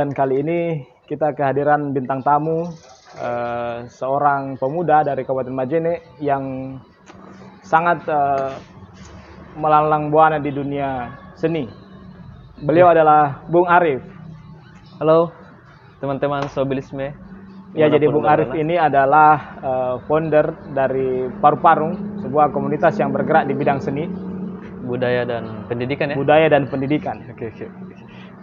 Dan kali ini kita kehadiran bintang tamu eh, seorang pemuda dari Kabupaten Majene yang sangat eh, melalang buana di dunia seni. Beliau adalah Bung Arif. Halo teman-teman Sobilisme. Ya, jadi Bung Arif ini adalah eh, founder dari Paru Parung, sebuah komunitas yang bergerak di bidang seni, budaya dan pendidikan ya. budaya dan pendidikan. Oke oke.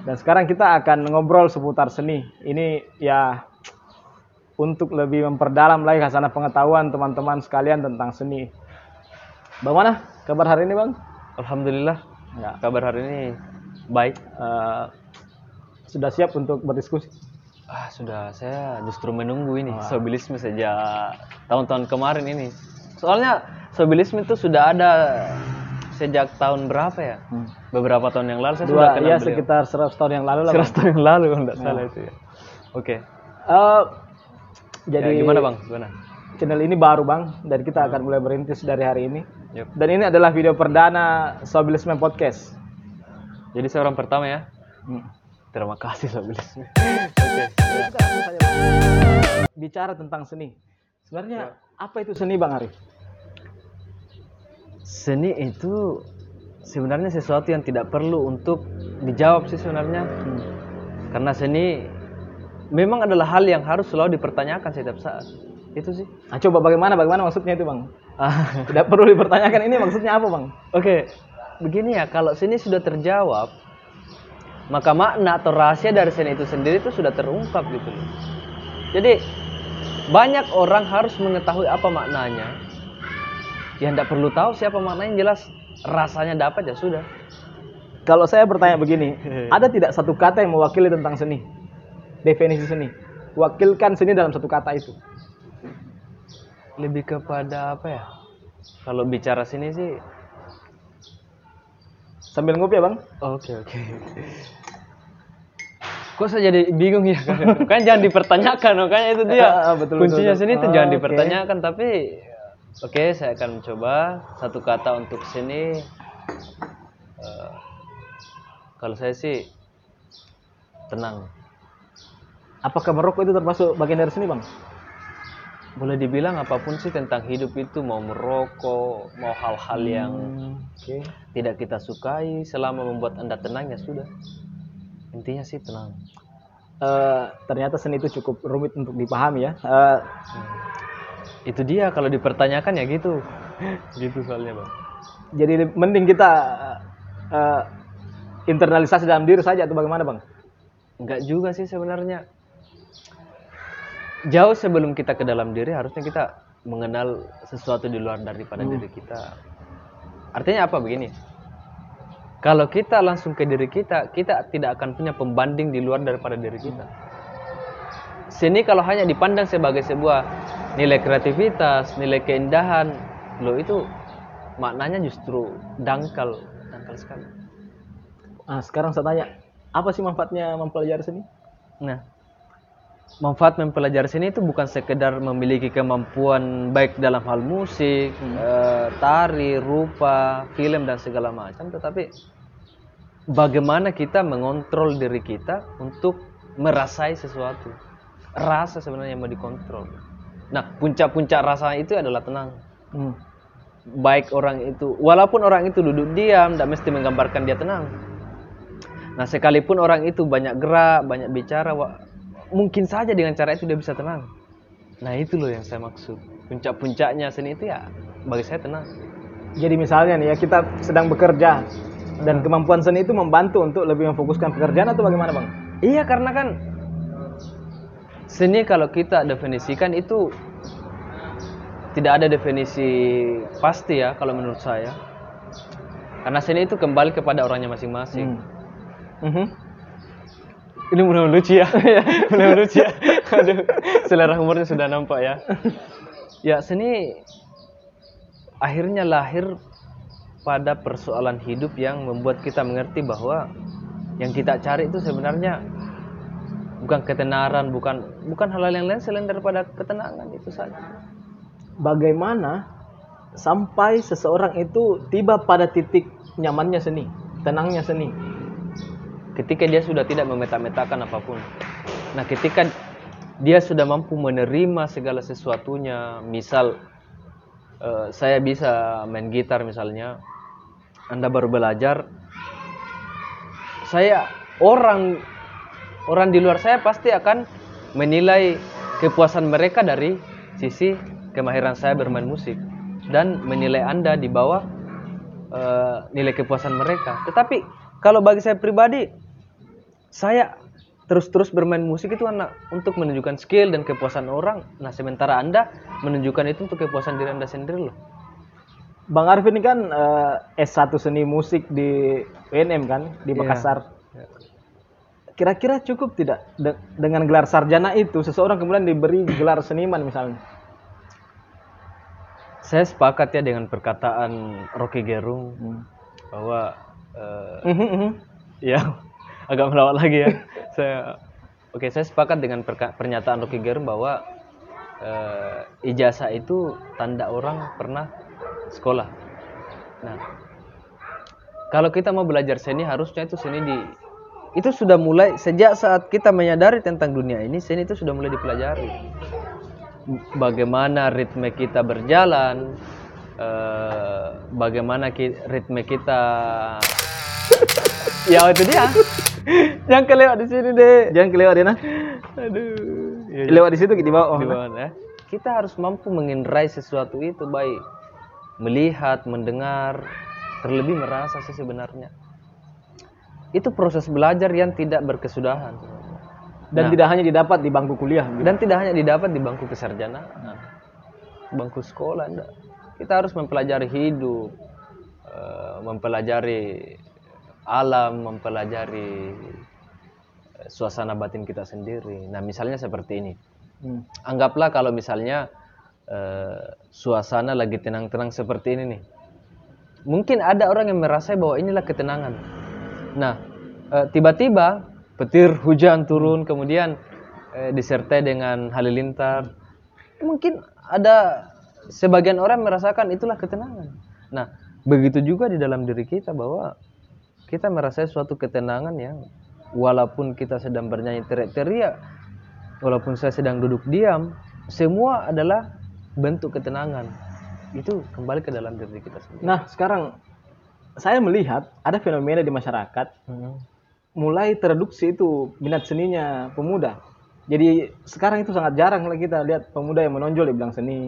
Dan sekarang kita akan ngobrol seputar seni. Ini ya untuk lebih memperdalam lagi khazanah pengetahuan teman-teman sekalian tentang seni. Bagaimana kabar hari ini, Bang? Alhamdulillah Ya, kabar hari ini baik. eh, sudah siap untuk berdiskusi. Ah sudah saya justru menunggu ini Wah. Sobilisme sejak tahun-tahun kemarin ini. Soalnya Sobilisme itu sudah ada sejak tahun berapa ya? Beberapa tahun yang lalu saya sudah Dua, kenal ya beliau. sekitar 100 tahun yang lalu lah. Bang. 100 tahun yang lalu kalau tidak salah itu ya. Oke. Eh, jadi Ya, gimana bang? Gimana? channel ini baru, Bang, dan kita akan mulai berintis dari hari ini. Yup. Dan ini adalah video perdana Sobilisme Podcast. Jadi saya orang pertama ya. Hmm. Terima kasih Sobilisme. Oke. bicara tentang seni. Sebenarnya apa itu seni Bang Arif? Seni itu sebenarnya sesuatu yang tidak perlu untuk dijawab sih sebenarnya. Karena seni memang adalah hal yang harus selalu dipertanyakan setiap saat. Itu sih. Nah, coba bagaimana bagaimana maksudnya itu Bang? Ah, Tidak perlu dipertanyakan ini maksudnya apa Bang? Oke, begini ya, kalau seni sudah terjawab, maka makna atau rahasia dari seni itu sendiri itu sudah terungkap gitu loh. Jadi banyak orang harus mengetahui apa maknanya. Ya tidak perlu tahu siapa maknanya, yang jelas rasanya dapat ya sudah. Kalau saya bertanya begini, ada tidak satu kata yang mewakili tentang seni? Definisi seni. Wakilkan seni dalam satu kata itu. Lebih kepada apa ya? Kalau bicara sini sih, Sambil ngopi ya Bang? oke oke. Kok saya jadi bingung ya? kan jangan dipertanyakan, makanya itu dia. Ah, betul, Kuncinya betul, sini itu jangan Ah, oke. dipertanyakan, tapi oke saya akan coba satu kata untuk sini. Eh, kalau saya sih tenang. Apakah merokok itu termasuk bagian dari seni Bang? Boleh dibilang apa pun sih tentang hidup itu mau merokok, mau hal-hal yang Oke. tidak kita sukai, selama membuat anda tenang ya sudah. Intinya sih tenang. Eh, ternyata seni itu cukup rumit untuk dipahami ya. Eh, Itu dia kalau dipertanyakan ya gitu. gitu soalnya bang. jadi mending kita eh, internalisasi dalam diri saja atau bagaimana Bang? Enggak juga sih sebenarnya. Jauh sebelum kita ke dalam diri harusnya kita mengenal sesuatu di luar daripada diri kita. Artinya apa begini? Kalau kita langsung ke diri kita, kita tidak akan punya pembanding di luar daripada diri kita. Seni kalau hanya dipandang sebagai sebuah nilai kreativitas, nilai keindahan, lo itu maknanya justru dangkal, dangkal sekali. Ah, sekarang saya tanya, apa sih manfaatnya mempelajari seni? Nah, manfaat mempelajari seni itu bukan sekedar memiliki kemampuan baik dalam hal musik, eh, tari, rupa, film dan segala macam, tetapi bagaimana kita mengontrol diri kita untuk merasai sesuatu. Rasa sebenarnya yang mau dikontrol. Nah, puncak-puncak rasa itu adalah tenang. Hmm. Baik orang itu, walaupun orang itu duduk diam, tidak mesti menggambarkan dia tenang. Nah, sekalipun orang itu banyak gerak, banyak bicara, mungkin saja dengan cara itu dia bisa tenang. Nah, itu loh yang saya maksud. Puncak-puncaknya seni itu ya bagi saya tenang. Jadi misalnya nih ya kita sedang bekerja dan kemampuan seni itu membantu untuk lebih memfokuskan pekerjaan atau bagaimana bang? Iya, karena kan seni kalau kita definisikan itu tidak ada definisi pasti ya kalau menurut saya. Karena seni itu kembali kepada orangnya masing-masing. Mhm. Ini mulai lucu ya. mulai lucu ya. Aduh, selera humornya sudah nampak ya. Ya, seni akhirnya lahir pada persoalan hidup yang membuat kita mengerti bahwa yang kita cari itu sebenarnya bukan ketenaran, bukan bukan hal-hal yang lain selain daripada ketenangan itu saja. Bagaimana sampai seseorang itu tiba pada titik nyamannya seni, tenangnya seni? ketika dia sudah tidak memeta-metakan apa pun. Nah, ketika dia sudah mampu menerima segala sesuatunya, misal eh, saya bisa main gitar misalnya, Anda baru belajar, saya orang orang di luar saya pasti akan menilai kepuasan mereka dari sisi kemahiran saya bermain musik dan menilai Anda di bawah eh, nilai kepuasan mereka. Tetapi kalau bagi saya pribadi, saya terus-terus bermain musik itu anak untuk menunjukkan skill dan kepuasan orang. Nah, sementara Anda menunjukkan itu untuk kepuasan diri Anda sendiri loh. Bang Arif ini kan eh, S1 seni musik di UNM kan di Iya. Makassar. Kira-kira cukup tidak de- dengan gelar sarjana itu seseorang kemudian diberi gelar seniman misalnya? Saya sepakat ya dengan perkataan Rocky Gerung Hmm. bahwa eh, Mhm, mhm. ya agak melawat lagi ya. saya Oke, saya sepakat dengan pernyataan Rocky Gerung bahwa eh, ijazah itu tanda orang pernah sekolah. Nah, kalau kita mau belajar seni harusnya itu seni di itu sudah mulai sejak saat kita menyadari tentang dunia ini seni itu sudah mulai dipelajari. Bagaimana ritme kita berjalan, eh, bagaimana ki- ritme kita ya itu dia. Jangan kelewat di sini deh. Jangan kelewat dia nah. Aduh. Ya, Lewat di situ di bawah. di bawah, ya. Kita harus mampu menginrai sesuatu itu baik melihat, mendengar, terlebih merasa sih sebenarnya. Itu proses belajar yang tidak berkesudahan. Dan Nah. tidak hanya didapat di bangku kuliah. gitu. Dan tidak hanya didapat di bangku kesarjanaan, bangku sekolah, enggak. Kita harus mempelajari hidup, eh, mempelajari alam, mempelajari eh, suasana batin kita sendiri. Nah, misalnya seperti ini. Hmm. Anggaplah kalau misalnya eh, suasana lagi tenang-tenang seperti ini nih. Mungkin ada orang yang merasa bahwa inilah ketenangan. Nah, eh, tiba-tiba petir hujan turun kemudian eh, disertai dengan halilintar. Mungkin ada sebagian orang merasakan itulah ketenangan. Nah, begitu juga di dalam diri kita bahwa kita merasa suatu ketenangan yang walaupun kita sedang bernyanyi teriak-teriak, walaupun saya sedang duduk diam, semua adalah bentuk ketenangan. Itu kembali ke dalam diri kita sendiri. Nah, sekarang saya melihat ada fenomena di masyarakat mulai tereduksi itu minat seninya pemuda. Jadi sekarang itu sangat jarang lah kita lihat pemuda yang menonjol di bidang seni.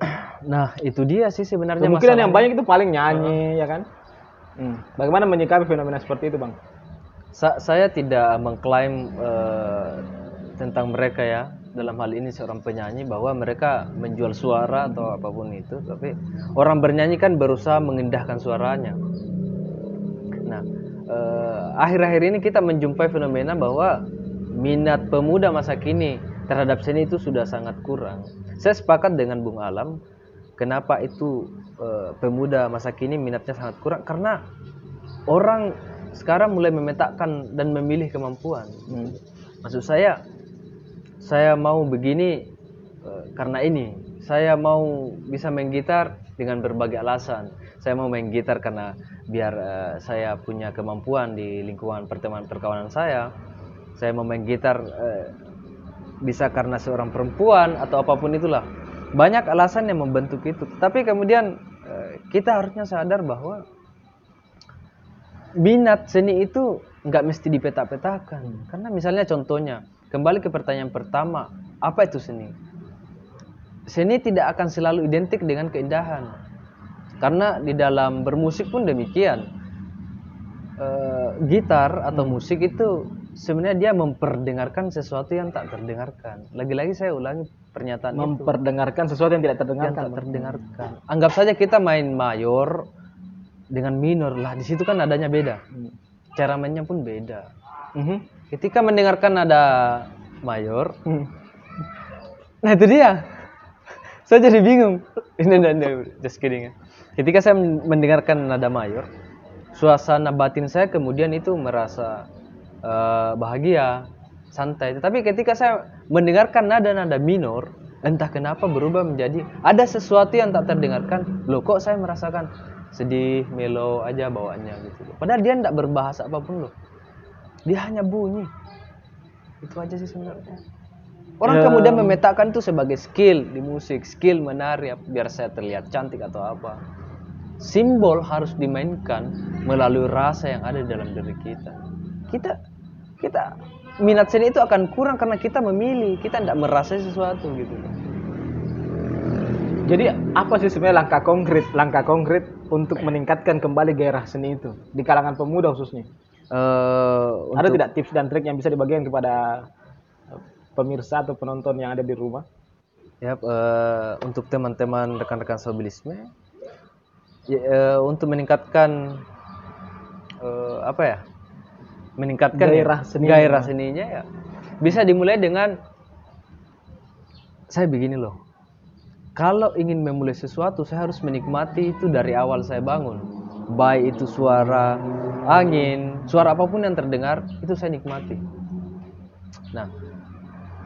Nah, itu dia sih sebenarnya Kemungkinan yang banyak itu paling nyanyi, ya kan? Hmm. Bagaimana menyikapi fenomena seperti itu, bang? Sa- saya tidak mengklaim eh, tentang mereka ya dalam hal ini seorang penyanyi bahwa mereka menjual suara atau apa pun itu tapi orang bernyanyi kan berusaha mengindahkan suaranya. Nah eh, akhir-akhir ini kita menjumpai fenomena bahwa minat pemuda masa kini terhadap seni itu sudah sangat kurang. Saya sepakat dengan Bung Alam kenapa itu eh, pemuda masa kini minatnya sangat kurang? Karena orang sekarang mulai memetakan dan memilih kemampuan. Maksud saya, saya mau begini eh, karena ini. Saya mau bisa main gitar dengan berbagai alasan. Saya mau main gitar karena biar eh, saya punya kemampuan di lingkungan pertemanan perkawanan saya. Saya mau main gitar eh, bisa karena seorang perempuan atau apa pun itulah. Banyak alasan yang membentuk itu. Tapi kemudian kita harusnya sadar bahwa minat seni itu nggak mesti dipetak-petakan karena misalnya contohnya kembali ke pertanyaan pertama apa itu seni? Seni tidak akan selalu identik dengan keindahan. Karena di dalam bermusik pun demikian. Eh, gitar atau musik itu sebenarnya dia memperdengarkan sesuatu yang tak terdengarkan. Lagi-lagi saya ulangi pernyataan itu. Memperdengarkan sesuatu yang tidak yang terdengarkan. tak Bang. terdengarkan. Anggap saja kita main mayor dengan minor lah. Di situ kan nadanya beda. Hmm. cara mainnya pun beda. Mhm. Ketika mendengarkan nada mayor nah itu dia. Saya jadi bingung. Ini ini, just kidding ya. Ketika saya mendengarkan nada mayor suasana batin saya kemudian itu merasa eh, bahagia santai. Tetapi ketika saya mendengarkan nada-nada minor entah kenapa berubah menjadi ada sesuatu yang tak terdengarkan. Loh kok saya merasakan sedih melo aja bawaannya gitu. Padahal dia tidak berbahasa apa pun loh dia hanya bunyi. Itu aja sih sebenarnya. Orang Ya. kemudian memetakan itu sebagai skill di musik skill menari biar saya terlihat cantik atau apa. Simbol harus dimainkan melalui rasa yang ada dalam diri kita. Kita kita minat seni itu akan kurang karena kita memilih kita tidak merasai sesuatu gitu. Jadi apa sih sebenarnya langkah konkret, langkah konkret untuk meningkatkan kembali gairah seni itu di kalangan pemuda khususnya? Eh, Ada untuk- tidak tips dan trik yang bisa dibagikan kepada eh, pemirsa atau penonton yang ada di rumah? Ya, eh, untuk teman-teman rekan-rekan sobilisme, ya, eh, untuk meningkatkan eh, apa ya, meningkatkan ya, Gairah seni. gairah seninya ya, bisa dimulai dengan saya begini loh. Kalau ingin memulai sesuatu, saya harus menikmati itu dari awal saya bangun. Baik itu suara angin, suara apa pun yang terdengar, itu saya nikmati. Nah,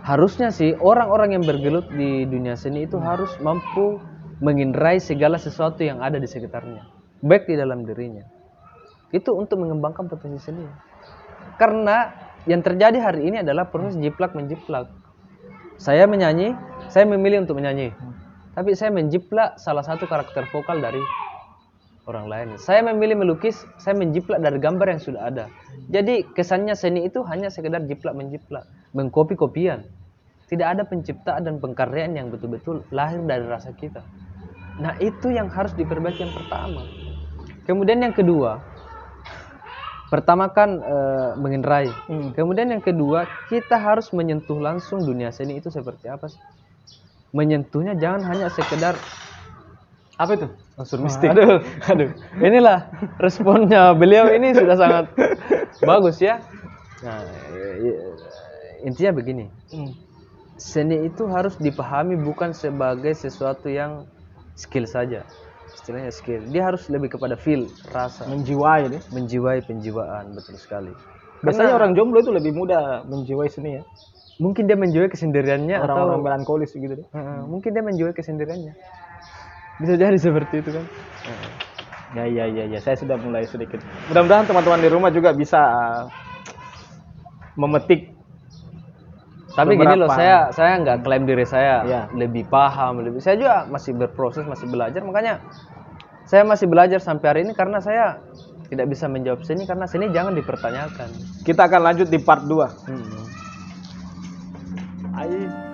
harusnya sih orang-orang yang bergelut di dunia seni itu harus mampu menginrai segala sesuatu yang ada di sekitarnya, baik di dalam dirinya. Itu untuk mengembangkan potensi seni. Karena yang terjadi hari ini adalah proses jiplak menjiplak. Saya menyanyi, saya memilih untuk menyanyi. Tapi saya menjiplak salah satu karakter vokal dari orang lain. Saya memilih melukis, saya menjiplak dari gambar yang sudah ada. Jadi kesannya seni itu hanya sekedar jiplak menjiplak, mengkopi kopian. Tidak ada penciptaan dan pengkaryaan yang betul-betul lahir dari rasa kita. Nah itu yang harus diperbaiki yang pertama. Kemudian yang kedua, pertama kan eh, menginrai. Hmm. Kemudian yang kedua, kita harus menyentuh langsung dunia seni itu seperti apa sih? Menyentuhnya jangan hanya sekedar Apa itu? unsur mistik. Aduh, aduh. Inilah responnya beliau ini sudah sangat bagus ya. Nah, intinya begini, Hmm. seni itu harus dipahami bukan sebagai sesuatu yang skill saja. Istilahnya skill. Dia harus lebih kepada feel, rasa, Menjiwai ini. menjiwai penjiwaan, betul sekali. Biasanya Karena orang jomblo itu lebih mudah menjiwai seni ya. mungkin dia menjiwai kesendiriannya atau Orang-orang melankolis gitu deh. Heeh, mungkin dia menjiwai kesendiriannya. Bisa jadi seperti itu kan. Ya ya ya ya, saya sudah mulai sedikit. Mudah-mudahan teman-teman di rumah juga bisa uh, memetik Tapi gini loh, Beberapa- saya saya nggak klaim diri saya Iya. lebih paham, lebih saya juga masih berproses, masih belajar. Makanya saya masih belajar sampai hari ini karena saya tidak bisa menjawab seni karena seni jangan dipertanyakan. kita akan lanjut di part 2. Hmm. Ayo.